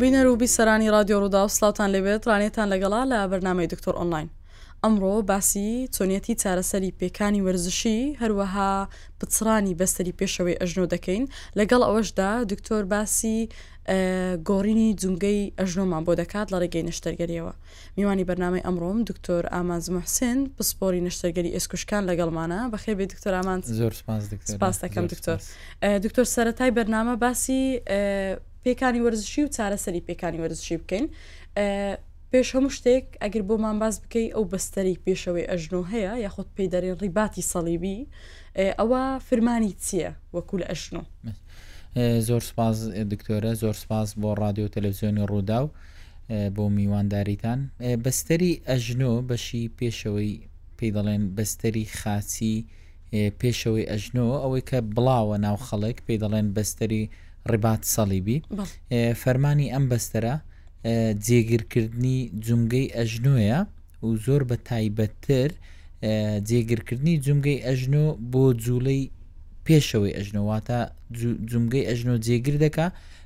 بینەر و بیسەرانی رادیۆ ڕوودا و سلااوان لەوێت ڕانێتان لەگەڵا لە بەرنمەی دکتۆر ئۆنلاین ئەمڕۆ باسی چۆنیەتی چارەسەری پێکانی وەرزشی هەروەها پچڕانی بەستری پێشەوەی ئەژنۆ دەکەین لەگەڵ ئەوەشدا دکتۆر باسی گۆڕینی جونگەی ئەژنۆمان بۆ دەکات لە ڕێگەی نشتەرگەریەوە میوانی بەرنامەی ئەمڕۆم دکتۆر ئامانج موحسین پسپۆری نەشتەرگەری ئێسکوشکان لەگەڵمانە بەخێر بێ دکتۆر ئامانج زۆر سپاس دکتۆر. سپاس دەکەم دکتۆر ئە، دکتۆر سەرەتای بەرنامە باسی ئە، پێکانی وەرزشی و چارەسەری پێکانی وەرزشی بکەین ئە، پێش هەموو شتێک ئەگەر بۆمان باس بکەی ئەو بەستەرەی پێشەوەی ئەژنۆ هەیە یاخود پێی دەرێن ڕیباتی سەڵیبی ئە، ئەوە فرمانی چییە وەکو لە ئەژنۆ؟ ئە، زۆر سپاس دکتۆرە زۆر سپاس بۆ ڕادیۆ و تەلەڤزیۆنی ڕووداو. بۆ میوانداریتان. بەستەری ئەژنۆ، بەشی پێشەوەی پێی دەڵێن بەستەری خاچی پێشەوەی ئەژنۆ، ئەوەی کە بڵاوە ناو خەڵک پێی دەڵێن بەستەری ڕیبات سەڵیبی. فەرمانی ئەم بەستەرە جێگیرکردنی جومگەی ئەژنۆیە و زۆر بە تایبەتتر جێگیرکردنی جومگەی ئەژنۆ بۆ جوولەی پێشەوەی ئەژنۆواتە جومگەی ئەژنۆ جێگر دەکا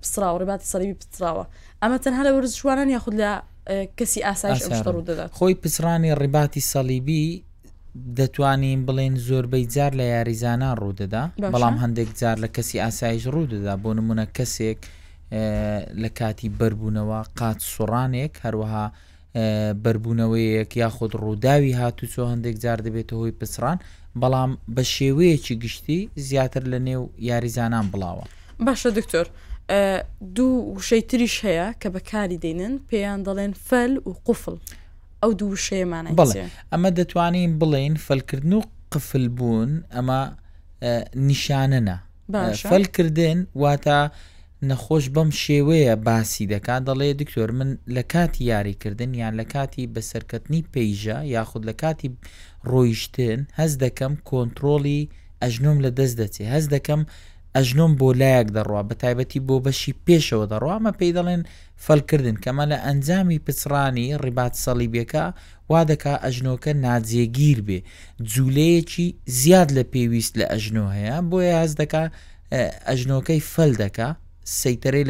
پچڕاوە، ڕێبازی سەلیبی پچڕاوە، ئەمە تەنها لە وەرزشوانان یاخود لە کەسی ئاسایش ئەم شتە ڕوودەدات؟ خۆی پچڕانی ڕیباتی سەلیبی دەتوانین بڵێن زۆربەی جار لە یاریزانان ڕوودەدا، بەڵام هەندێک جار لە کەسی ئاسایش ڕوودەدا بۆ نمونە کەسێک لە کاتی بەربوونەوە قات سوڕانێک هەروەها بەربوونەوەیەک یاخود ڕووداوی هاتوچۆ هەندێک جار دەبێتە هۆی پچڕان بەڵام بە شێوەیەکی گشتی زیاتر لە نێو یاریزانان بڵاوە باشە دکتۆر دوو وشەی تریش هەیە کە بەکاری دێنن پێیان دەڵێن فەل و قفل ئەو دوو وشەیەمانە بڵێ ئەمە دەتوانین بڵین فەلکردن و قفل بوون ئەمە نیشانەنە فەلکردن واتە نەخۆش بەم شێوەیە باسی دەکات دەڵێ دکتۆر من لە کاتی یاریکردن یان لە کاتی بەسەرکەتنی پێیژە یاخود لە کاتی ڕۆیشتن هەز دەکەم کۆنتترۆڵی ئەژنۆم لە دەست دەچێ هەز دەکەم ئەژنۆم بۆ لایەک دەڕوا بە تایبەتی بۆ بەشی پێشەوە دەڕوامە پێی دەڵێن فەلکردن کەمە لە ئەنجامی پچڕانی ڕیبات سەلیبیەکە وا دەکا ئەژنۆکە ناجێگیر بێ جوولەیەکی زیاد لە پێویست لە ئەژنۆ هەیە بۆیە هەز دەکا ئەژنۆکەی فەل دەکا سەیتەرەی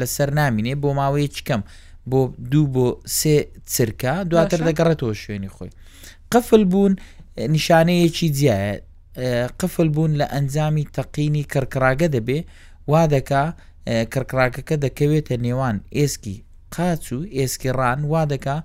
لەسەر نامینێ بۆ ماوەیە چکەم بۆ دوو بۆ سێ چرکە دواتر دەگەڕێتەوە شوێنی خۆی قفل بوون نیشانەیەکی جیایە قفل بوون لە ئەنجامی تەقینی کڕکراگە دەبێ وا دەکا کڕکراکەکە دەکەوێتە نێوان ئێسکی قاچ و ئێسکی ڕان وا دەکا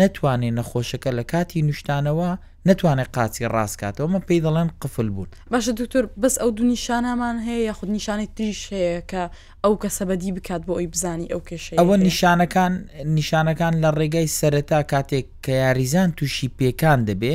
نەتوانێ نەخۆشەکە لە کاتی نوشتانەوە نەتوانێ قاچی ڕاست کاتەوە ئەمە پێی دەڵێن قفل بوون. باشە دکتۆر بەس ئەو دوو نیشانەمان هەیە یاخود نیشانەی تریش هەیە کە ئەو کەسە بەدی بکات بۆ ئەوی بزانی ئەو کێشەیە هەیە؟ ئەوە نیشانەکان نیشانەکان لە ڕێگای سەرەتا کاتێک کە یاریزان تووشی پێکان دەبێ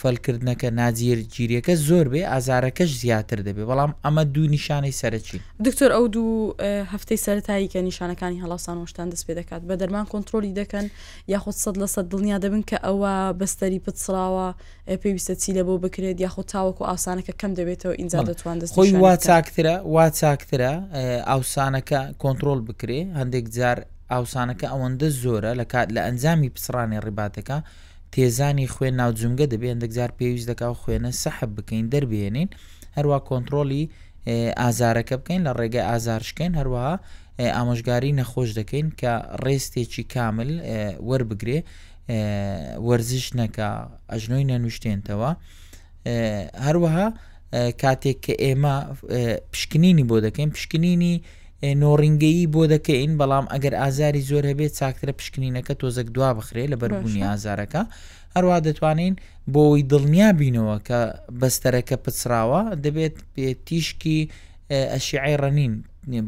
فەلکردنەکە ناجێرگیریەکە زۆر بێ ئازارەکەش زیاتر دەبێ بەڵام ئەمە دوو نیشانەی سەرەکین. دکتۆر ئەو دوو هەفتەی سەرەتایی کە نیشانەکانی هەڵاوسان وەشتان دەست پێ دەکات بە دەرمان کۆنترۆلی دەکەن یاخود سەد لە سەد دڵنیا دەبن کە ئەوە بەستەری پتسراوە پێویستە چی لە بۆ بکرێت یاخود تاوەکو ئاوسانەکە کەم دەبێتەوە ئینجا دەتوان دەست خۆی وا چاکترە وا چاکترە ئاوسانەکە کۆنترۆل بکرێ هەندێک جار ئاوسانەکە ئەوەندە زۆرە لە کات لە ئەنجامی پسڕانی ڕیباتەکە تێزانی خوێن ناو جومگە دەبێت هەندێک جار پێویست دەکا و خوێنە سەحب بکەین دەربێنین هەروە کۆنتترۆلی ئازارەکە بکەین لە ڕێگەی ئازارشکەین هەروەها ئامۆژگاری نەخۆش دەکەین کە ڕێستێکی کامل وەربگرێ وەرزش نەکە ئەژنۆی نەنوشتێنتەوە هەروەها کاتێک کە ئێمە پشکنینی بۆ دەکەین پشکنینی نۆڕینگەیی بۆ دەکەین بەڵام ئەگەر ئازاری زۆر هەبێت چاکترە پشکنینەکە تۆزەک دوا بخرێ لە بەربوونی ئازارەکە هەروە دەتوانین بۆی دڵنیا بینەوە کە بەستەرەکە پچراوە دەبێت تیشکی ئەشیعی ڕەنین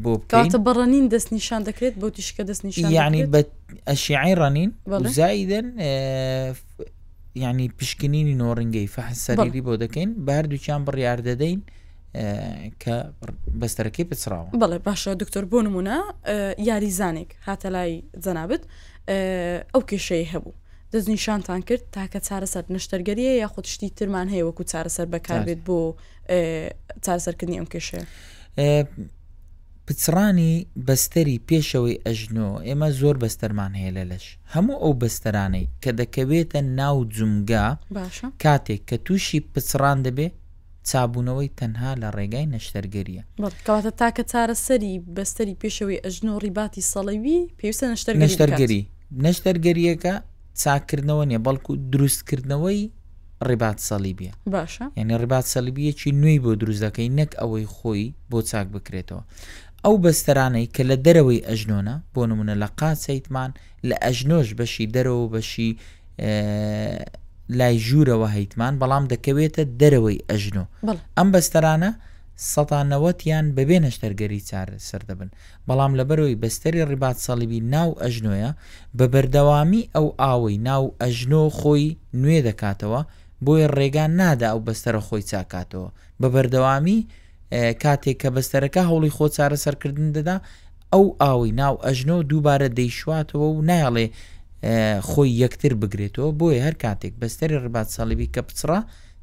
بۆ بکاتە بەڕەنین دەست نیشان دەکرێت بۆ تیشکە دەست نیشان یعنی بە ئەشیعی ڕەنین زایدن ینی پشکنینی نۆڕنگەی فەحسەریری بۆ دەکەین بەردووچیان بڕیاردەدەین کە بەستەرەکەی پچڕاوە بڵێ باشە دکتۆر بۆ نمونە یاریزانێک هاتە لای جەنابەت ئەو کێشەی هەبوو دەستنیشانتان کرد تاکە چارەسەر نشتەرگەریە یا خۆ شتی ترمان هەیە وەکو چارەسەر بەکاربێت بۆ چارەسەرکردنی ئەم کێشەیە پچڕانی بەستەری پێشەوەی ئەژنۆ ئێمە زۆر بەستەرمان هەیە لە لەش هەموو ئەو بەستەرانەی کە دەکەوێتە ناو جومگا کاتێک کە تووشی پچڕان دەبێ چابوونەوەی تەنها لە ڕێگای نەشتەرگەرییە. بەڵێ، کەواتە تاکە چارەسەری بەستەری پێشەوەی ئەژنۆ و ڕیباتی سەڵەوی پێویستە نەشتەرگەری بکات. نەشتەرگەری، نەشتەرگەرییەکە چاککردنەوە نییە، بەڵکو دروستکردنەوەی ڕیبات سەلیبییە. باشە. یانی ڕیبات سەلیبییەکی نوێی بۆ دروست دەکەی نەک ئەوەی خۆی بۆ چاک بکرێتەوە. ئەو بەستەرانەی کە لە دەرەوەی ئەژنۆنە، بۆ نموونە لە قاچ ئەیتمان، لە ئەژنۆش بەشی دەرەوە و بەشی. لای ژوورەوە هەیتمان بەڵام دەکەوێتە دەرەوەی ئەژن و ئەم بەستەرانە سەتا نەوەتیان بەبێ نەشتەرگەری چار سەر دەبن بەڵام لەبەرەوەی بەستەری ڕیبات سەڵیبی ناو ئەژنۆیە بە بەردەوامی ئەو ئاوەی ناو ئەژنۆ خۆی نوێ دەکاتەوە بۆیە ڕێگان نادا ئەو بەستەرە خۆی چاکاتەوە بە بەردەوامی کاتێک کە بەستەرەکە هەوڵی خۆ چارەسەرکردن دەدا ئەو ئاوی ناو ئەژنۆ دووبارە دەیشواتەوە و نایڵێ خۆی یەکتر بگرێتەوە بۆیە هەر کاتێک بەستەری ڕبات ساڵیبی کە پچڕا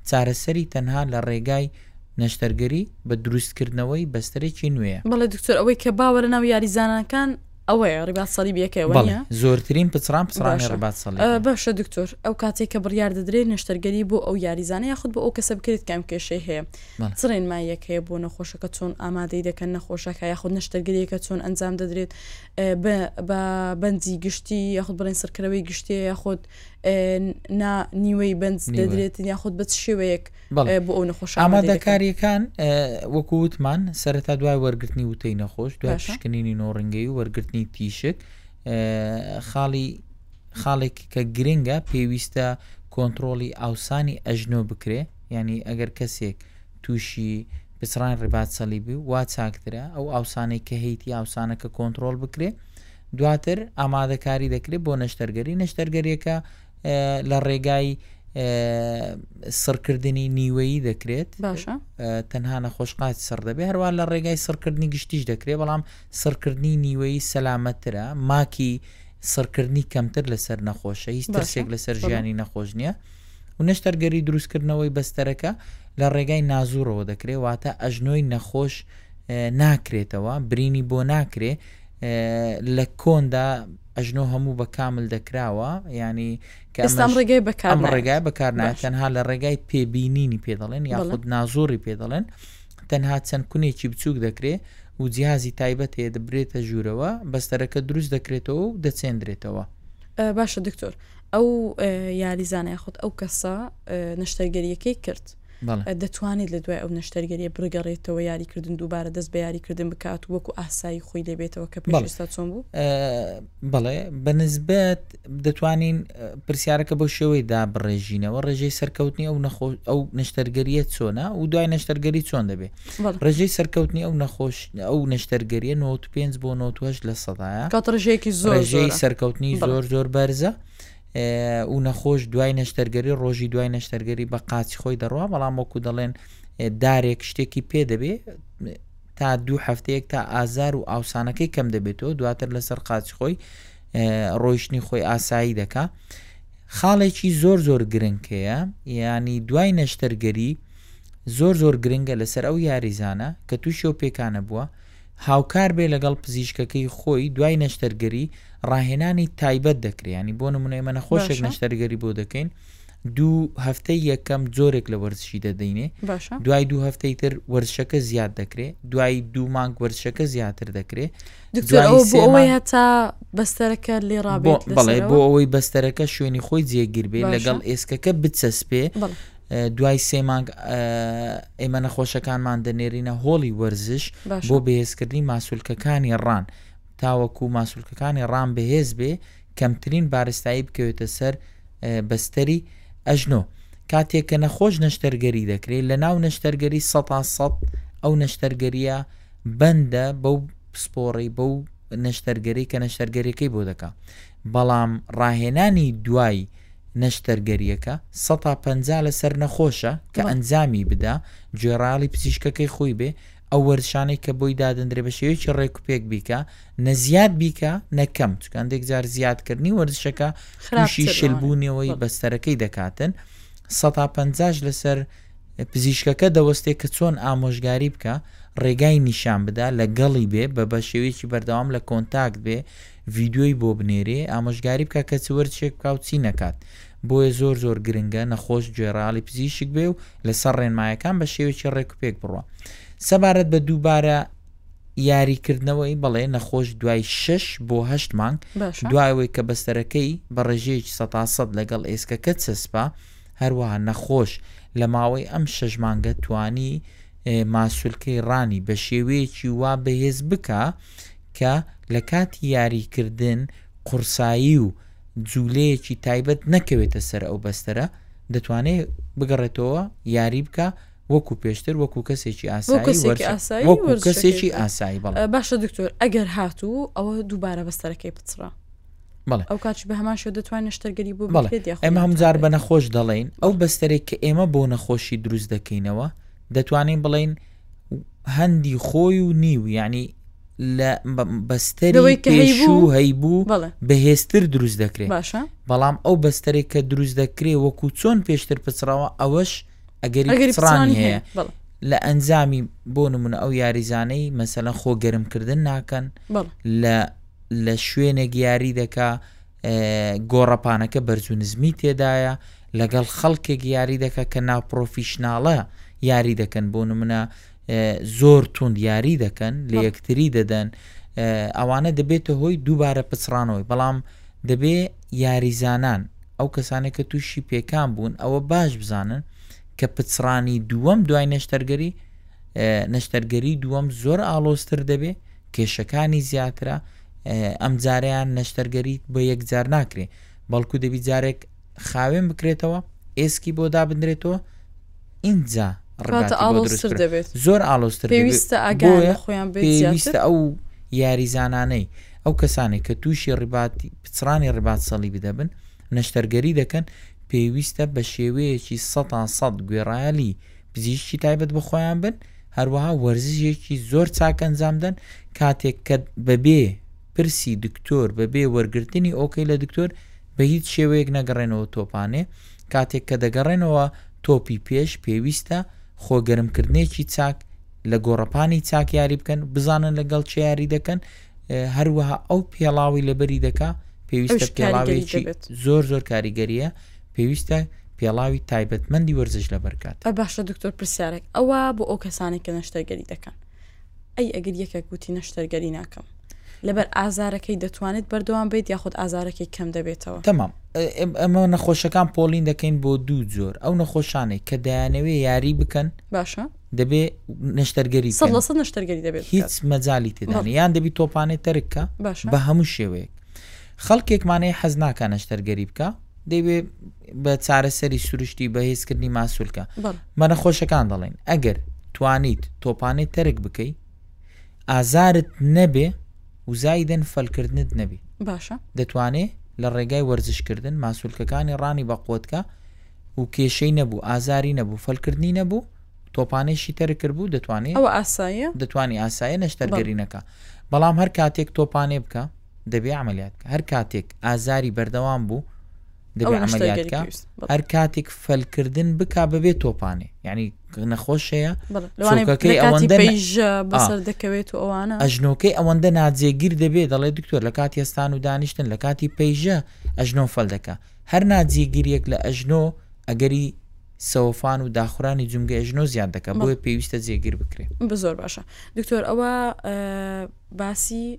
چارەسەری تەنها لە ڕێگای نەشتەرگەری بە دروستکردنەوەی بەستەرێکی نوێە مەڵێ دکتۆر ئەوەی کە باوە لە ناو یاریزانەکان ئەوەیە ڕیبات سەلیبیەکەی ئەوە نیە زۆرترین پچڕان پچڕانی باشە. ڕبات سەڵی ئە، باشە دکتۆر ئەو کاتێک کە بڕیار دەدرێت نەشتەرگەری بۆ ئەو یاریزانە یاخود بۆ ئەو کەسە بکرێت کە ئەم کێشەی هەیە بەڵێ. چ ڕێنماییەک هەیە بۆ نەخۆشەکە چۆن ئامادەی دەکەن نەخۆشەکە یاخود نەشتەرگەریەکە چۆن ئەنجام دەدرێت ئە، بە بە بەنجی گشتی یاخود بڵێن سڕکەرەوەی گشتیە یاخود ئە، نا نیوەی بەنج نیوەی. دەدرێت یاخود بە چ شێوەیەک بەڵێ بۆ ئەو نەخۆش ئامادەکاریەکان وەکو وتمان سەرەتا دوای وەرگرتنی وتەی نەخۆش دوای شکنینی نۆڕنگەی و وەرگرتنی تیشک خاڵی خاڵێک کە گرنگە پێویستە کۆنتترۆڵی ئاوسانی ئەژنۆ بکرێ ینی ئەگەر کەسێک تووشی پچڕان ڕێبات سەلیبی وا چاکترە ئەو ئاوسانەی کە هەیتی ئاوسانە کە کۆنتترۆل بکرێ دواتر ئامادەکاری دەکرێت بۆ نەشتەرگەری نەشتەرگەریەکە لە ڕێگای سڕکردنی نیوەیی دەکرێت باشە تەنها نەخۆش قات سڕ دەبێت هەروە لە ڕێگای سڕکردنی گشتیش دەکرێت بەڵام سڕکردنی نیوەیی سەلامەترە ماکی سڕکردنی کەمتر لەسەر نەخۆشە هیچ ترسێک لەسەر ژیانی نەخۆش نییە و نەشتەرگەری دروستکردنەوەی بەستەرەکە لە ڕێگای نازورەوە دەکرێت واتە ئەژنۆی نەخۆش ناکرێتەوە برینی بۆ ناکرێ لە کۆندا ئەژنۆ هەموو بە کامل دەکراوە یعنی کە ئێستا ئەمەش- ڕێگەی بەکار ئەم نایە. ڕێگای بەکارنایە باش. تەنها لە ڕێگای پێبینینی پێ دەڵێن بەڵێ. یاخود نازۆری پێ دەڵێن تەنها چەند کونێکی بچووک دەکرێ و جیازی تایبەت هەیە دەبرێتە ژوورەوە بەستەرەکە دروست دەکرێتەوە و دەچێندرێتەوە ئە، باشە دکتۆر ئەو ئە، یاریزانە یاخود ئەو کەسە ئە، نەشتەرگەرییەکەی کرد دەتوانێت لە دوای ئەو نەشتەرگەرییە بڕگەڕێتەوە یاریکردن دووبارە دەست بە یاریکردن بکات و وەکو ئاسایی خۆی لێبێتەوە کە پێش ئێستا چۆن بوو بڵێ بە نسبەت دەتوانین پرسیارەکە بۆ شێوەی دا بڕێژینەوە ڕێژەی سەرکەوتنی ئەو نەخۆ ئەو نەشتەرگەریە چۆنا و دوای نەشتەرگەری چۆن دەبێت ڕێژەی سەرکەوتنی ئەو نەخۆش ئەو نەشتەرگەریە 95 بۆ 90 لە سەدایە ڕێژەیەکی زۆر ژێی سەرکەوتنی زۆر زۆر بەرزە. و نەخۆش دوای نەشتەرگەری ڕۆژی دوای نەشتەرگەری بە قاچی خۆی دەڕوا بەڵام وەکو دەڵێن دارێک شتێکی پێ دەبێ تا دوو هەفتەیەک تا ئازار و ئاوسانەکەی کەم دەبێتەوە دواتر لەسەر قاچ خۆی ڕۆیشتنی خۆی ئاسایی دەکا خاڵێکی زۆر زۆر گرنگەیە ینی دوای نەشتەرگەری زۆر زۆر گرنگە لەسەر ئەو یاریزانە کە تووشی و پێکانە بووە هاوکار بێ لەگەڵ پزیشکەکەی خۆی دوای نەشتەرگەری ڕاهێنانی تایبەت دەکرێت ینی بۆ نمونە ئێمە نەخۆشێک باشە نەشتەرگەری بۆ دەکەین دوو هەفتەی یەکەم جۆرێک لە وەرزشی دەدەینێ باشە دوای دوو هەفتەی تر وەرزشەکە زیاد دەکرێت دوای دوو مانگ وەرزشەکە زیاتر دەکرێت دکتۆر دوای ئەوە بۆ سێ ئەوەی مانگ هەتا بەستەرەکە لێ بۆ ڕابێت بەڵێ بۆ لەسەرەوە ئەوەی بەستەرەکە شوێنی خۆی جێگیر بێ باشە لەگەڵ ئێسکەکە بچەسپێ بەڵێ دوای سێ مانگ ئێمە نەخۆشەکانمان دەنێرینە هۆڵی وەرزش بۆ بەهێزکردنی ماسولکەکانی ڕان تاوەکو ماسولکەکانی ڕان بەهێز بێ کەمترین بارستایی بکەوێتە سەر بەستەری ئەژنۆ کاتێک کە نەخۆش نەشتەرگەری دەکرێت لە ناو نەشتەرگەری سە سە ئەو نەشتەرگەریە بەندە بەو پسپۆڕی بەو نەشتەرگەری کە نەشتەرگەریەکەی بۆ دەکە بەڵام ڕاهێنانی دوای نەشتەرگەرییەکە سەتا پەنجا لەسەر نەخۆشە کە ئەنجامی بدا گوێڕایەڵی پزیشکەکەی خۆی بێ، ئەو وەرزشانەی کە بۆی دادەندرێ بە شێوەیەکی ڕێکوپێک بیکا، نە زیاد بیکا نە کەم، چونکە هەندێک جار زیادکردنی وەرزشەکە تووشی شلبوونەوەی بەستەرەکەی دەکاتن، سەتا پەنجاش لەسەر پزیشکەکە دەوەستێ کە چۆن ئامۆژگاری بکا، ڕێگای نیشان بدا، لەگەڵی بێ، بە بە شێوەیەکی بەردەوام لە کۆنتاکت بێ، ڤیدیۆی بۆ بنێرێ ئامۆژگاری بکە کە چ وەرزشێک بکا و چی نەکات بۆیە زۆر زۆر گرنگە نەخۆش گوێڕالی پزیشک بێ و لەسەر ڕێنمایەکان بە شێوێکی ڕێکوپێک بڕە سەبارەت بە دووبارە یاریکردنەوەی بەڵێ نەخۆش دوای 6 بۆ هەشت مانگ باشە دوایەوەی کە بەستەرەکەی بە ڕێژەیەکی سە تا سەد لەگەڵ ئێسکەکە چەسپا هەروەها نەخۆش لە ماوەی ئەم شەش مانگە توانی ئێ، ماسولکەی ڕانی بە شێوەیەکی وا بەهێز بکا کە لە کاتی یاریکردن قورسایی و جولەیەکی تایبەت نەکەوێتە سەر ئەو بەستەرە دەتوانێت بگەڕێتەوە یاری بکە وەکو پێشتر وەکو کەسێکی ئاسایی وەکو کەسێکی ئاسایی بەڵ باشە دکتۆر ئەگەر هاتوو ئەوە دووبارە بەستەرەکەی بچڕە بڵێ ئەو کاچ بە هەمان شو دەتوان نشتەرگەری بۆ بڵێ ئەمە هەمجار بە نەخۆش دەڵین ئەو بەستەرێک کە ئێمە بۆ نەخۆشی دروست دەکەینەوە دەتوانین بڵین هەندی خۆی و نیو یعنی لە بەستەرەوەی کەهیبوو هەیبوو بەهێزتر دروست دەکرێت باشە بەڵام ئەو بەستەرێک کە دروست دەکرێت وەکو چۆن پێشتر پچڕەوە ئەوەش ئەگەریڕانی هەیە لە ئەنجامی بۆ نمونە ئەو یاریزانەی مەسەلەن خۆ گەرمکردن ناکەن لە لە شوێنێک یاری دەکا گۆڕەپانەکە بەرز و نزمی تێدایە لەگەڵ خەڵکێک یاری دەکە کە ناو پرۆفیشنناڵە یاری دەکەن بۆ نمونە زۆر توند یاری دەکەن لە یەکتری دەدەن ئەوانە دەبێتە هۆی دووبارە پچڕانەوەی بەڵام دەبێ یاریزانان ئەو کەسانێک کە تووشی پێکان بوون ئەوە باش بزانن کە پچڕانی دووەم دوای نەشتەرگەری نەشتەرگەری دووەم زۆر ئالۆزتر دەبێ کێشەکانی زیاترە ئەمجارەیان نەشتەرگەری بە یەکجار ناکرێ بەڵکو دەبی جارێک خاوێن بکرێتەوە ئێسکی بۆ دابدرێتەوە ئینجا زۆر ئالۆستر پێویستە ئاگایە خۆیان پێویستە ئەو یاریزانانەی ئەو کەسانێک کە تووشی ڕیباتی پچڕانی ڕیبات سەڵی بدەبن نەشتەرگەری دەکەن پێویستە بە شێوەیەکی سە سە گوێڕایەلی پزیشکی تایبەت بە خۆیان بن هەروەها وەرزشێکی زۆر چاک ئەنجامدەن کاتێک کە بەبێ پرسی دکتۆر بەبێ وەرگرتنی ئۆکەی لە دکتۆر بە هیچ شێوەیەک نەگەڕێنەوە تۆپانێ کاتێک کە دەگەڕێنەوە تۆپی پێش پێویستە خۆگەرمکردنێکی چاک لە گۆڕەپانی چاک یاری بکەن بزانن لەگەڵ چ یاری دەکەن هەروەها ئەو پێڵاوی لەبەری دەکا پێویستە پێڵاوێکی زۆر زۆر کاریگەریە پێویستە پێڵاوی تایبەتمەندی وەرزش لەبەرکات باشە دکتۆر پرسیارێک ئەوە بۆ ئەو کەسانی کە نەشتەرگەری دەکەن ئەی ئەگر یەکێک گوتی نەشتەرگەری ناکەم لەبەر ئازارەکەی دەتوانێت بەردەوام بێت یاخود ئازارەکەی کەم دەبێتەوە تەمام ئەمە نەخۆشەکان پۆلین دەکەین بۆ دوو جۆر ئەو نەخۆشانەی کە دایانەوێ یاری بکەن باشە دەبێ نەشتەرگەری نەشتەرگەری دەبێت هیچ مەجای تێدان یان دەبی تۆپانێ تەرککە بە هەموو شێوەیەک خەڵکێکمانەیە حەز ناکە نەشتەرگەری بکە دەیوێ بە چارەسەری سروشتی بەهێزکردنی ماسولکە مەنەخۆشەکان دەڵێن ئەگەر توانیت تۆپانەی تەرک بکەی ئازارت نەبێ وزایدن فەلکردنت نەبی باشە دەتوانێ لە ڕێگای وەرزشکردن ماسولکەکانی ڕانی بە قوتکە و کێشەی نەبوو ئازاری نەبوو فەلکردنی نەبوو تۆپانێشی تەرکرد بوو دەتوانێت ئەو ئاسایە دەتوانانی ئاسایە نەشتەرگەرینەکە بەڵام هەر کاتێک تۆپانێ بکە دەبێ عملیات بکە هەر کاتێک ئازاری بەردەوام بوو دەبێ عملیات بکە هەر کاتێک فەلکردن بک بەبێ تۆپانێ یعنی نەخۆش هەیە لەوانەکەی ئەوەندە بەسەر دەکەوێت و ئەوانە ئەژنۆکەی ئەوەندە ناجێگیر دەبێ دەڵێ دکتۆر لە کاتی هەستان و دانیشتن لە کاتی پەیژە ئەژنۆ فەل دەکە هەر ناجێگیریەک لە ئەژنۆ ئەگەری سەوفان و داخورانی جمگە ئەژنۆ زیاد دەکە بۆیە پێویستە جێگیر بکرێت بە زۆر باشە دکتۆر ئەوە باسی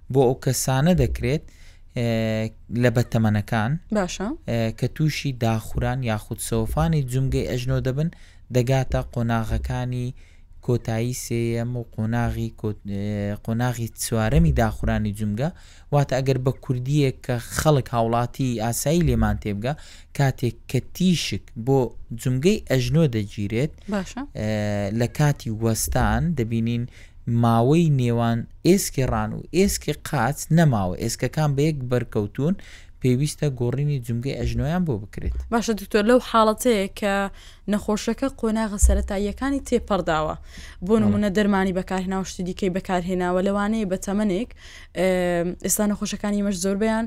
بۆ ئەو کەسانە دەکرێت لە بەتەمەنەکان باشە کە تووشی داخوران یاخود سۆفانی جومگەی ئەژنۆ دەبن دەگاتە قۆناغەکانی کۆتایی سێەم و قۆناغی قۆناغی چوارەمی داخورانی جومگە واتە ئەگەر بە کوردیەک کە خەڵک هاوڵاتی ئاسایی لێمان تێبگە کاتێک کە تیشک بۆ جومگەی ئەژنۆ دەگیرێت لە کاتی وەستان دەبینین ماوەی نێوان ئێسکی ڕان و ئێسکی قاچ نەماوە، ئێسکەکان بە یەک بەرکەوتوون، پێویستە گۆڕینی جومگەی ئەژنۆیان بۆ بکرێت. باشە دکتۆر لەو حاڵەتەی کە نەخۆشەکە قۆناغە سەرەتاییەکانی تێپەڕداوە بۆ بەڵێ. نموونە دەرمانی بەکارهێناوە شتی دیکەی بەکارهێناوە لەوانەیە بە تەمەنێک ئێستا نەخۆشەکانی ئێمەش زۆربەیان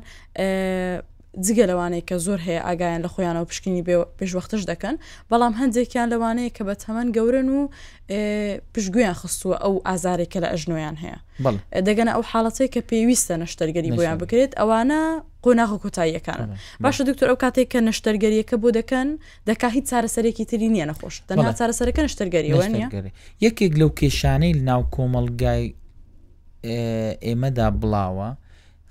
جگە لەوانەی کە زۆر هەیە ئاگایان لە خۆیانەوە پشکنی پێشوەختەش دەکەن، بەڵام هەندێکیان لەوانەیە کە بە تەمەن گەورەن و پشتگویان خستووە ئەو ئازارێک کە لە ئەژنۆیان هەیە دەگەنە ئەو حاڵەتەی کە پێویستە نەشتەرگەری بۆیان بکرێت ئەوانە قۆناغە کۆتاییەکانە باشە دکتۆر ئەو کاتێک کە نەشتەرگەریەکە بۆ دەکەن دەکا هیچ چارەسەرێکی تری نییە نەخۆش دەنا چارەسەرەکە نەشتەرگەریەوە نیە یەکێک لەو کێشانەی ناو کۆمەڵگای ئێمەدا بڵاوە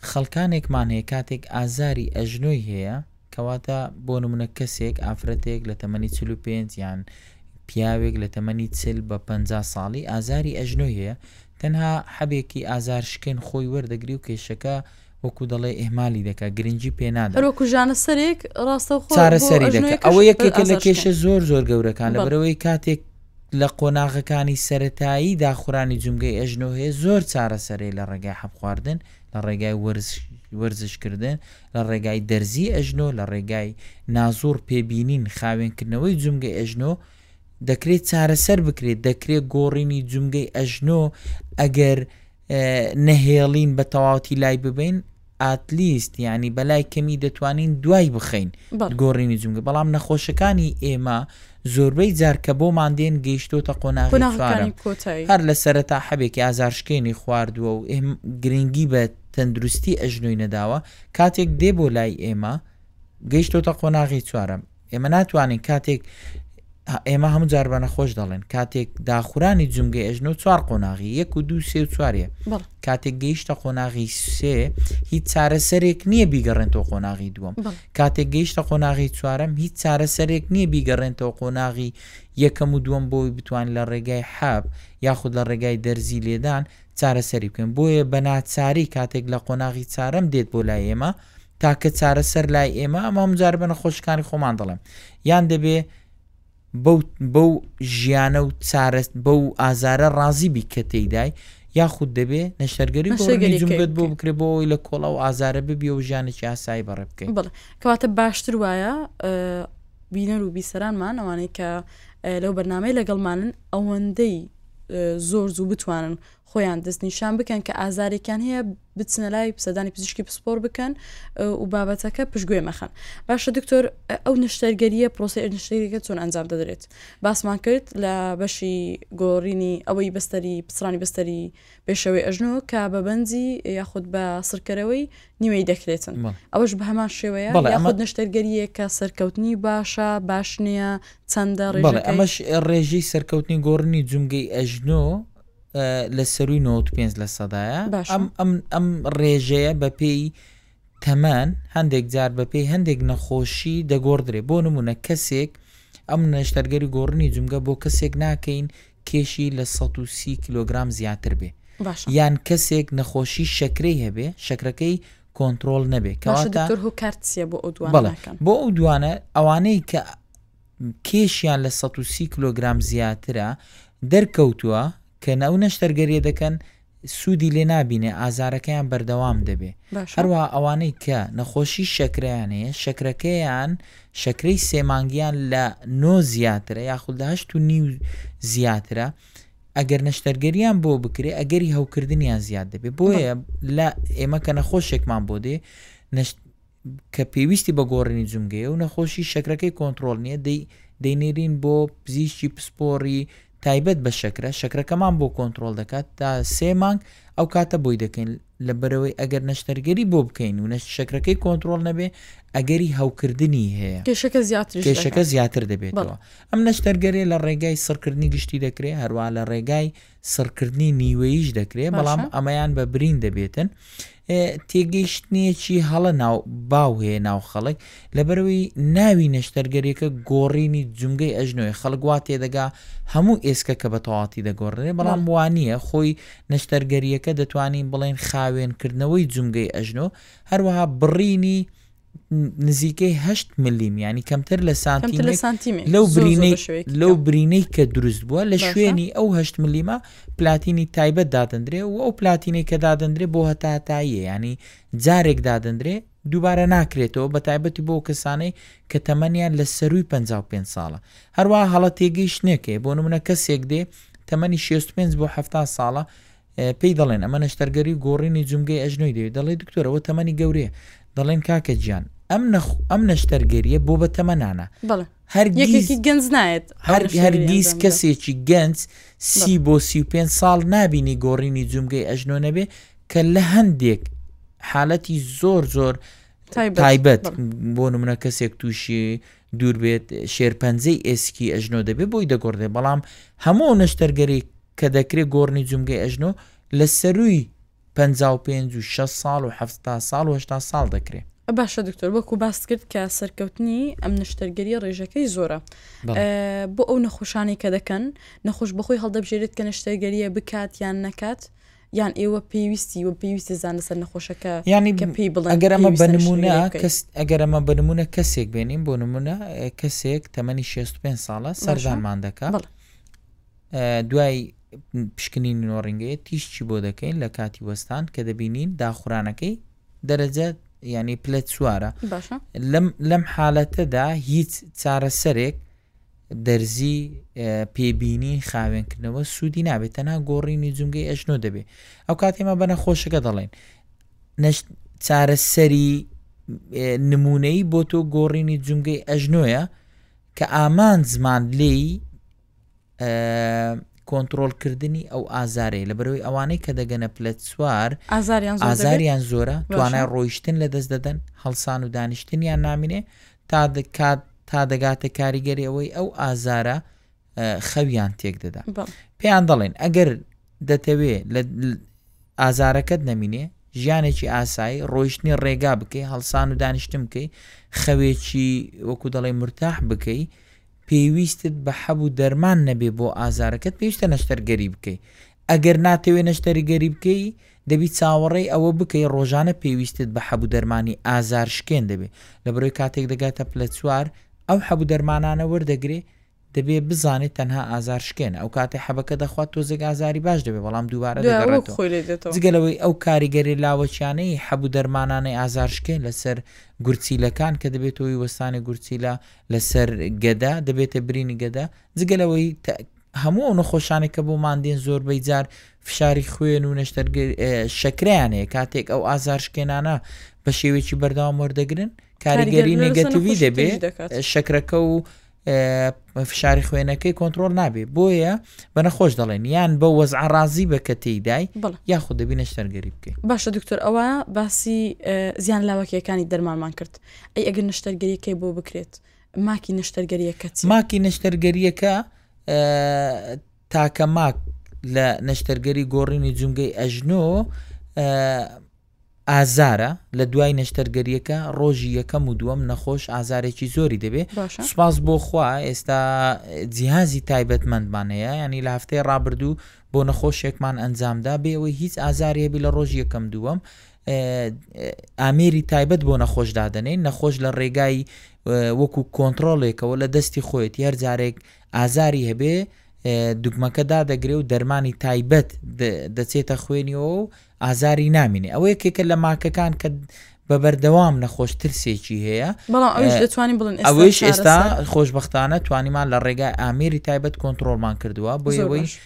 خەڵکانێکمان هەیە کاتێک ئازاری ئەژنۆی هەیە کەواتە بۆ نمونە کەسێک ئافرەتێک لە تەمەنی چل و پێنج یان پیاوێک لە تەمەنی چل بە پەنجا ساڵی ئازاری ئەژنۆی هەیە تەنها حەبێکی ئازار شکێن خۆی وەردەگری و کێشەکە وەکو دەڵێ ئیهمالی دەکا گرنگی پێ نادا هەروەکو ژانەسەرێک ڕاستەوخۆ بۆ چارەسەری دەکا ئەژنۆیەکەش ئەوە یەکێکە لە ئازار شکێن کێشە زۆر زۆر گەورەکان بەڵێ. لەبەرئەوەی کاتێک لە قۆناغەکانی سەرەتایی داخورانی جومگەی ئەژنۆهێ زۆر چارەسەرەی لە ڕێگای حەبخواردن، لە ڕێگای وەرزشکردن، لە ڕێگای دەرزیی ئەژنۆ، لە ڕێگای نازوڕ پێبینین، خاوێنکردنەوەی جومگەی ئەژنۆ دەکرێت چارەسەر بکرێت، دەکرێت گۆڕینی جومگەی ئەژنۆ ئەگەر نەهێڵین بە تەواوەتی لای ببەین ئاتلیست یعنی بەلای کەمی دەتوانین دوای بخەین گۆڕینی جمگە بەڵام نەخۆشەکانی ئێمە زۆربەی جارکە بۆ مادێن گەیشتۆتە قۆناغی کۆتایی هەر لە سەرەتا حەبێکی ئازارشکێنی خواردووە و ئێم گرنگی بە تەندروستی ئەژنۆی نەداوە کاتێک دێ بۆ لای ئێمە گەیشتۆتە قۆناغی چوارم ئێمە ناتوانین کاتێک ئێمە هەموو جار بە نەخۆش دەڵێن کاتێک داخورانی جمگە ئێژن و چوار قۆناغی یەک و دوو سێ و چوارە کاتێک گەیشتە قۆناغی سێ هیچ چارەسەرێک نییە بیگەڕێنەوە قۆناغی دووەم کاتێک گەیشتە قۆناغی چوارم هیچ چارەسەرێک نییە بیگەڕێنەوە قۆناغی یەکەم و دووەم بۆی بتوان لە ڕێگای حاب یاخود لە ڕێگای دەرزی لێدان چارەسەری بکەن بۆیە بە ناچاری کاتێک لە قۆناغی چارم دێت بۆ لای ئێمە تاکە چارەسەر لای ئێمە ئەمە ئەم جار بە نەخۆشەکانی خۆمان دەڵێم یان دەبێ بەو ژیانە و چارەست بەو ئازارە ڕازی بی کە تێدای یاخود دەبێ نەشتەرگەری جمگەت بۆ بکرێ بۆ ئەوی لە کۆڵا و ئازارە ببی و ژیانێکی ئاسایی بەڕێ بکەین بڵێ کەواتە باشتر وایە بینەر و بیسەرانمان ئەوانەی کە لەو بەرنمەی لەگەڵمانن ئەوەندەی زۆر زوو بتوانن خۆیان دەستنیشان بکەن کە ئازارێکیان هەیە بچنە لای سەدانی پزیشکی پسپۆر بکەن و بابەتەکە پشتگوێ مەخەن باشە دکتۆر ئەو نشتەرگەریە پرۆسی نشتەرگە چۆن ئەنجام دەدرێت باسمان کرد لە بەشی گۆڕینی ئەوەی بەستەری پسرانی بەستەری پێشەوەی ئەژنۆ کە بە بەنجی یاخود بە سڕکەرەوەی نیوەی دەکرێتن ئەوش بە هەمان شێوەیە یاخود نشتەرگەریە کە سەرکەوتنی باشە باش نییە چەندە ڕێژەکەمەش ڕێژەی سەرکەوتنی گۆڕنی جونگەی ئەژنۆ لە سەرووی 95 لە سەدایە ئەم ڕێژەیە بەپێی تەمان هەندێک جار بەپێی هەندێک نەخۆشی دەگۆڕدرێ بۆ نمونە کەسێک ئەم نەشتەرگەری گۆڕنی جمگە بۆ کەسێک ناکەین کێشی لە 130 کیلوگرام زیاتر بێ یان کەسێک نەخۆشی شەکرەی هەبێ شەکرەکەی کۆنتترۆل نەبێ کەواتە هۆکارسیە بۆ ئەو دوانەکەم بۆ ئەو دوانە ئەوانەی کە کێشیان لە سەد و سی کلۆگرام زیاترە، دەرکەوتووە کە ئەو نەشتەرگەرییە دەکەن سوودی لێ نابینێ، ئازارەکەیان بەردەوام دەبێ. باشە. هەروەها ئەوانەی کە نەخۆشی شەکرەیان هەیە، شەکرەکەیان، شەکرەی سێ مانگیان لە نۆ زیاترە یاخود لە هەشت و نیو زیاترە، ئەگەر نەشتەرگەرییان بۆ بکرێ ئەگەری هەوکردنیان زیاد دەبێ. بۆیە لە ئێمە کە نەخۆشێکمان بۆ دێ نەشت. کە پێویستی بە گۆڕینی جومگەیە و نەخۆشی شەکرەکەی کۆنتڕۆڵ نییە دەینێرین بۆ پزیشکی پسپۆڕی تایبەت بە شەکرە شەکرەکەمان بۆ کۆنتترۆل دەکات تا سێ مانگ ئەو کاتە بۆی دەکەین لە بەرەوەی ئەگەر نەشتەرگەری بۆ بکەین و نەشت شەکرەکەی کۆنتترۆل نەبێ ئەگەری هەوکردنی هەیە کێشەکە زیاتر کێشەکە زیاتر دەبێتەوە ئەم نەشتەرگەرێ لە ڕێگای سڕکردنی گشتی دەکرێت هەروە لە ڕێگای سڕکردنی میوەییش دەکرێت، بەڵام باشە. ئەمەیان بە برین دەبێتن. ئێ، تێگەیشتنێکی هەڵە ناو باو هەیە ناو خەڵک لەبەرەوەی ناوی نەشتەرگەریەکە گۆڕینی جومگەی ئەژنۆی خەڵک وا تێدەگا هەموو ئێسکە کە بە تەواتی دەگۆڕێ بەڵام بەڵێ. وانییە خۆی نەشتەرگەریەکە دەتوانین بڵێن خاوێنکردنەوەی جومگەی ئەژنۆ هەروەها بڕینی نزیکەی هەشت ملیم ینی کەمتر لە سانتیمێک لەو برینەی لەو برینەی کە دروست بووە لە شوێنی ئەو هەشت ملیمە پلاتینی تایبەت دادەندرێ و ئەو پلاتینەی کە دادەندرێ بۆ هەتاتاییە ینی جارێک دادەندرێ دووبارە ناکرێتەوە بە تایبەتی بۆ کەسانەی کە تەمەنیان لە سەروی 55 ساڵە هەروە هەڵە تێگەیشتنێکێ بۆ نمونە کەسێک دێ تەمەنی 65 بۆ ه ساڵە پێی دەڵێن ئەمە نەشتەرگەری و گۆڕینی جومگەی ئەژنۆی دەوێت، دەڵێت دکتۆر ئەوە تەمەنی گەورەیە، دەڵێن کاکە گیان ئەم نەخ ئەم نەشتەرگەریە بۆ بە تەمەنانە هەرگیز گەنج نایەت هەرگیز کەسێکی گەنج سی بۆ سی و پێ ساڵ نبینی گۆڕینی جومگەی ئەژنۆ نەبێ کە لە هەندێک حالەتی زۆر زۆر تایبەت بۆ نمونە کەسێک تووشی دوور بێت شێرپەنجەی ئێسکی ئەژنۆ دەبێت بۆی دەگۆڕدێت بەڵام هەموو ئەو نەشتەرگەری کە دەکرێت گۆڕنی جومگەی ئەژنۆ لە سەرووی پەنجا و پێنج و شەست ساڵ و حەفتا ساڵ و هەشتا ساڵ دەکرێت. باشە دکتۆر وەکو باست کرد کە سەرکەوتنی ئەم نەشتەرگەریە ڕێژەکەی زۆرە بۆ ئەو نەخۆشانەی کە دەکەن نەخۆش بەخۆی هەڵدەبژێرێت کە نەشتەرگەریە بکات یان نەکات یان ئێوە پێویستی و پێویستە زانە سەر نەخۆشەکە یانی کە پێی بڵێ ئەگەرمە بەنمونە کەس ئەگەرمە بنمونە کەسێک بێنین بۆ نمونە کەسێک تەمەنی 65 ساڵە سەردانمان دەکە دوای پشکنین نۆڕنگەیە تیشتی بۆ دەکەین لە کاتی وەستان کە دەبینین داخورانەکەی دەرەجە ینی پلە چوارە لەم حالەتەدا هیچ چارەسەرێک دەرزی پێ بینی خاوێن کردنەوە سوودی نابێت تەنها گۆڕینی جونگەی ئەشنۆ دەبێت ئەو کات ئێمە بە نەخۆشەکە دەڵێن چارەسەری نمونەی بۆ تۆ گۆڕینی جونگەی ئەژنۆیە کە ئامان زمان لێی کۆنتترۆلکردنی ئەو ئازارەیە لە بەرەوەی ئەوانەی کە دەگەنە پلە سوار ئازاریان ئازاریان زۆرە توانای ڕۆیشتن لە دەست دەدەن هەڵسان و دانیشتنیان نامینێ تا دەکات تا دەگاتە کاریگەری ئەوەی ئەو ئازارە خەویان تێک دەدا پێیان دەڵێن ئەگەر دەتەوێ لە ئازارەکەت نەمینێ ژیانێکی ئاسایی ڕۆیشتنی ڕێگا بکەی هەڵسان و دانیشتم بکەی خەوێکی وەکو دەڵێ مرتاح بکەی پێویستت بە حەب و دەرمان نەبێ بۆ ئازارەکەت پێویستە نەشتەرگەری بکەی ئەگەر ناتەوێ نەشتەرگەری بکەی دەبی چاوەڕێی ئەوە بکەی ڕۆژانە پێویستت بە حەب و دەرمانی ئازار شکێن دەبێ لە بەرۆی کاتێک دەگاتە پلە چوار ئەو حەب و دەرمانانە وەردەگرێ دەبێ بزانێت تەنها ئازار شکێن ئەو کاتێ حەبەکە دەخوات تۆزێک ئازاری باش دەبێ بەڵام دووبارە جگەلەوەی ئەو کاریگەری لاوەچیانەی حەبوو دەرمانانەی ئازار شکێن لەسەر گورچیلەکان کە دەبێتەوەی وەستانی گورچیلە لەسەر گەدە دەبێتە برینی گەدە، جگە لەوەی هەموو ئەو نەخۆشانێک کە بۆ ماندێن زۆربەی جار فشاری خوێن و نەشتەرگر شەکریان هەیە کاتێک ئەو ئازارشکێنانە بە شێوێکی بەردەوام وەردەگرن کاریگەری نگەتوی دەبێت شەکرەکە و فشاری خوێنەکەی کۆنتترۆل نابێ بۆیە بە نەخۆش دەڵێن یان بە وەزع ڕازی بە کە تێدای یاخود دەبینە شەرگەری بکەین باشە دکتۆر ئەوە باسی زیان لاوەکیەکانی دەرمانمان کرد ئەی ئەگەر نەشتەرگەریەکەی بۆ بکرێت ماکی نەشتەرگەریەکە ماکی نەشتەرگەریەکە تاکە ماک لە نەشتەرگەری گۆڕینی جونگەی ئەژنۆ ئازارە لە دوای نەشتەرگەریەکە ڕۆژی یەکەم و دووەم نەخۆش ئازارێکی زۆری دەبێ سوپاس بۆ خوا ئێستا جیهازی تایبەتمەندمان هەیە ینی لە هەفتەی ڕابردوو بۆ نەخۆشێکمان ئەنجامدا بێەوەی هیچ ئازارێبی لە ڕۆژ یەکەم دووەم ئامێری تایبەت بۆ نەخۆش دادەنێن نەخۆش لە ڕێگای وەکو کۆنتترۆلێکەوە لە دەستی خۆیەتی هەر جارێک ئازاری هەبێ دوگمەکە دادەگرێ و دەرمانی تایبەت دەچێتە خوێنیەوە و ئازاری نامینێ ئەوە یەکێکە لە ماکەکان کە بە بەردەوام نەخۆش ترسێکی هەیە دەتوانین بڵن ئەوش ئێستا خۆشببختانە توانیمان لە ڕێگای ئامێری تایبەت کۆنتترۆلمان کردووە بۆ ئەوەی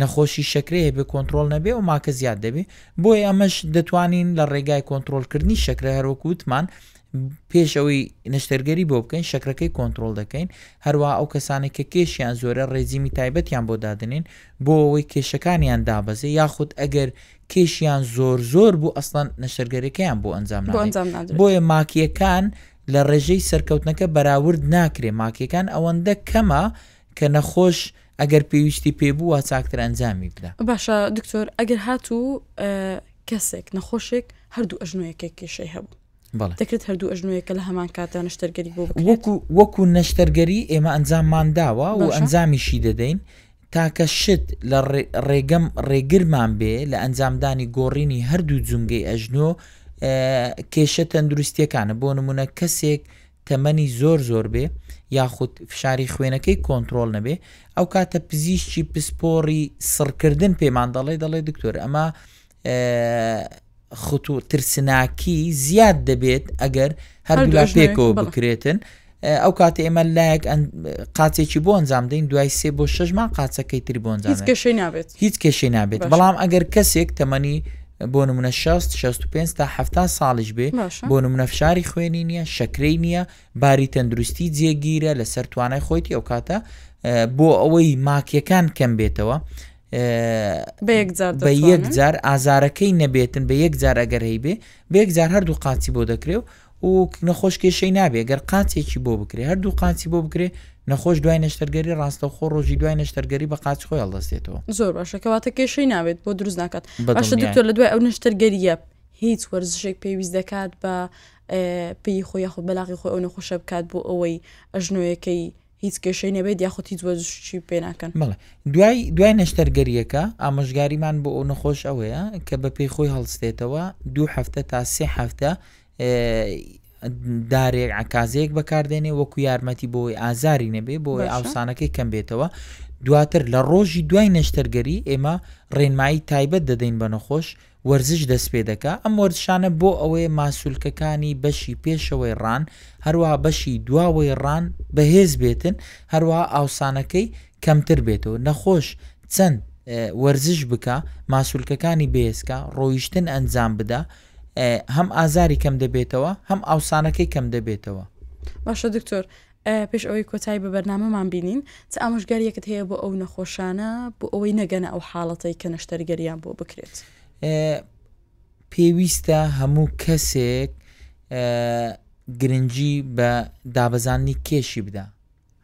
نەخۆشی شەکرە هەبێت کۆنتڕۆڵ نەبێت ئۆماکە زیاد دەبێت بۆیە ئەمەش دەتوانین لە ڕێگای کۆنتڕۆلکردنی شەکرە هەروەکو وتمان پێش ئەوەی نەشتەرگەری بۆ بکەین شەکرەکەی کۆنتترۆل دەکەین هەروە ئەو کەسانی کە کێشیان زۆرە ڕێزیمی تایبەتیان بۆ دادنین بۆ ئەوەی کێشەکانیان دابەزێ یاخود ئەگەر کێشیان زۆر زۆر بوو ئەسڵەن نەشتەرگەرەکەیان بۆ ئەنجام بۆیە ماکیەکان لە ڕێژەی سەرکەوتنەکە بەراورد ناکرێ ماکیەکان ئەوەندە کەمە کە نەخۆش ئەگەر پێویستی پێ بوو وا چاکتر ئەنجامی بدە. باشە دکتۆر ئەگەر هاتوو کەسێک نەخۆشێک هەردوو ئەژنۆیەکێک کێشەی هەبوو بەڵێ دەکرێت هەردوو ئەژنۆیەکە لە هەمان کاتدا نەشتەرگەری بۆ بکرێت. وەکو وەکو نەشتەرگەری ئێمە ئەنجاممان داوە و باشە. ئەنجامیشی دەدەین تاکە شت لە ڕێ- ڕێگەم ڕێگرمان بێ لە ئەنجامدانی گۆڕینی هەردوو جومگەی ئەژنۆ ئە، کێشە تەندروستیەکانە بۆ نمونە کەسێک تەمەنی زۆر زۆر بێ یاخود فشاری خوێنەکەی کۆنترۆل نەبێ ئەو کاتە پزیشکی پسپۆڕی سڕکردن پێمان دەڵێ دەڵێ دکتۆر ئەمە خطو ترسناکی زیاد دەبێت ئەگەر هەردوولا پێکەوە بکرێتن ئەو کاتە ئێمە لایەک قاچێکی بۆ ئەنجام دەین دوای سێ بۆ شەژمان قاچەکەی تری بۆنجان کێشەی نابێت هیچ کێشەی نابێت بەڵام ئەگەر کەسێک تەمەنی بۆ نمونە شەست شەست و پێنج تا حەفتا ساڵیش بێ باشە بۆ نمونە فشاری خوێنی نییە شەکرەی نییە باری تەندروستی جێگیرە لەسەر توانای خۆیتی ئەو کاتە اه، بۆ ئەوەی ماکیەکان کەم بێتەوە اه، بە یەک جار بە یەک دەتوانن؟ جار ئازارەکەی نەبێتن بە یەک جار ئەگەر هەیبێ بە یەک جار هەردوو قاچی بۆ دەکرێ و و نەخۆش کێشەی نابێ گەر قاچێکی بۆ بکرێ هەردوو قاچی بۆ بکرێ نەخۆش دوای نەشتەرگەری ڕاستەوخۆ ڕۆژی دوای نەشتەرگەری بە قاچ خۆی هەڵدەستێتەوە زۆر باشە کەواتە کێشەی ناوێت بۆ دروست ناکات باشە دکتۆر لە دوای ئەو نەشتەرگەریە هیچ وەرزشێک پێویست دەکات بە پێی خۆی یاخود بەلاغی خۆی ئەو نەخۆشە بکات بۆ ئەوەی ئەژنۆیەکەی هیچ کێشەی نەبێت یاخود هیچ وەرزشی پێ ناکەن. بەڵێ دوای دوای نەشتەرگەرییەکە ئامۆژگاریمان بۆ ئەو نەخۆش ئەوەیە کە بە پێی خۆی هەڵستێتەوە دوو هەفتە تا سێ هەفتە دارێک عکازەیەک بەکاردێنێ وەکو یارمەتی بۆی ئازاری نەبێ بۆ ئاوسانەکەی کەم بێتەوە دواتر لە ڕۆژی دوای نەشتەرگەری ئێمە ڕێنمایی تایبەت دەدەین بە نەخۆش وەرزش دەست پێ دەکا، ئەم وەرزشانە بۆ ئەوەیە ماسولکەکانی بەشی پێشەوەی ڕان هەروەها بەشی دواوەی ڕان بەهێز بێتن هەروەها ئاوسانەکەی کەمتر بێتەوە نەخۆش چەند وەرزش بکە ماسولکەکانی بێسکە ڕۆیشتن ئەنجام بدە هەم ئازاری کەم دەبێتەوە هەم ئاوسانەکەی کەم دەبێتەوە باشە دکتۆر پێش ئەوەی کۆتایی بە بەرنامەمان بینین، چ ئامۆژگارییەکت هەیە بۆ ئەو نەخۆشانە بۆ ئەوەی نەگەنە ئەو حاڵەتەی کە نەشتەرگەریان بۆ بکرێت؟ پێویستە هەموو کەسێک گرنگی بە دابەزانانی کێشی بدا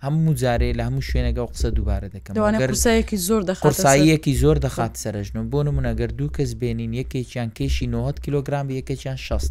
هەموو جارێ لە هەموو شوێنەگە و قسە دووبارە دەکەم قورسایەکی زۆر دەخساییەکی زۆر دەخات سەرژن و بۆ منەگەر دوو کەس بێنین یەکێکیان کێشی 90 کیلوگرام یەکێکیان 16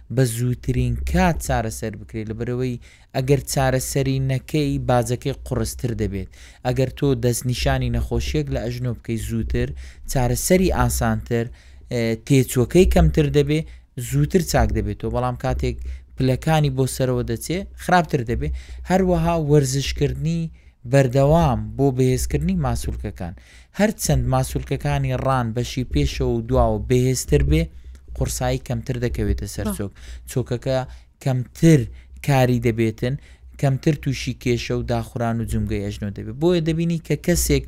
بە زووترین کات چارەسەر بکرێت لەبەرئەوەی ئەگەر چارەسەری نەکەی باجەکەی قوڕستر دەبێت ئەگەر تۆ دەست نیشانی نەخۆشیەک لە ئەژنۆ بکەی زووتر چارەسەری ئاسانتر تێچوەکەی کەمتر دەبێ زووتر چاک دەبێتەوە بەڵام کاتێک پلەکانی بۆ سەرەوە دەچێ خراپتر دەبێ هەروەها وەرزشکردنی بەردەوام بۆ بەهێزکردنی ماسولکەکان هەرچەند ماسولکەکانی ڕان بەشی پێشەوە و دواوە بەهێزتر بێ، قوڕسایی کەمتر دەکەوێتە سەر چۆک، چۆکەکە کەمتر کاری دەبێتن، کەمتر تووشی کێشە و داخوران و جومگەی ئەژنۆ دەبێت، بۆیە دەبینین کە کەسێک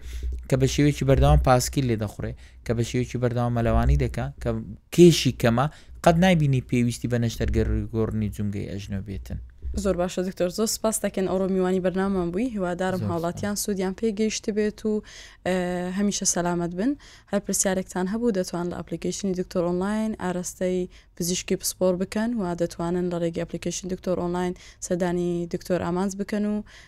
کە بە شێوەیەکی بەردەوام پاسکیل لێ دەخورێ، کە بە شێوەیەکی بەردەوام مەلەوانی دەکا، کە کێشی کەمە، قەت نایبینی پێویستی بە نەشتەرگەری گۆڕنی جومگەی ئەژنۆ بێتن. زۆر باشە دکتۆر زۆر سپاس تاکێن ئەوڕۆ میوانی بەرنامان بووی هیوادارم هاوڵاتیان سوودیان پێ گەیشتبێت و هەمیشە سەلامت بن هەر پرسیارێکتان هەبوو دەتوان لە ئەپلیکیشنی دکتۆر ئۆنلاین ئارەستەی پزیشکی پسپۆر بکەن و دەتوانن لە ڕێگە ئەپلیکیشن دکتۆر ئۆنلاین سەدانی دکتۆر ئامانج بکەن و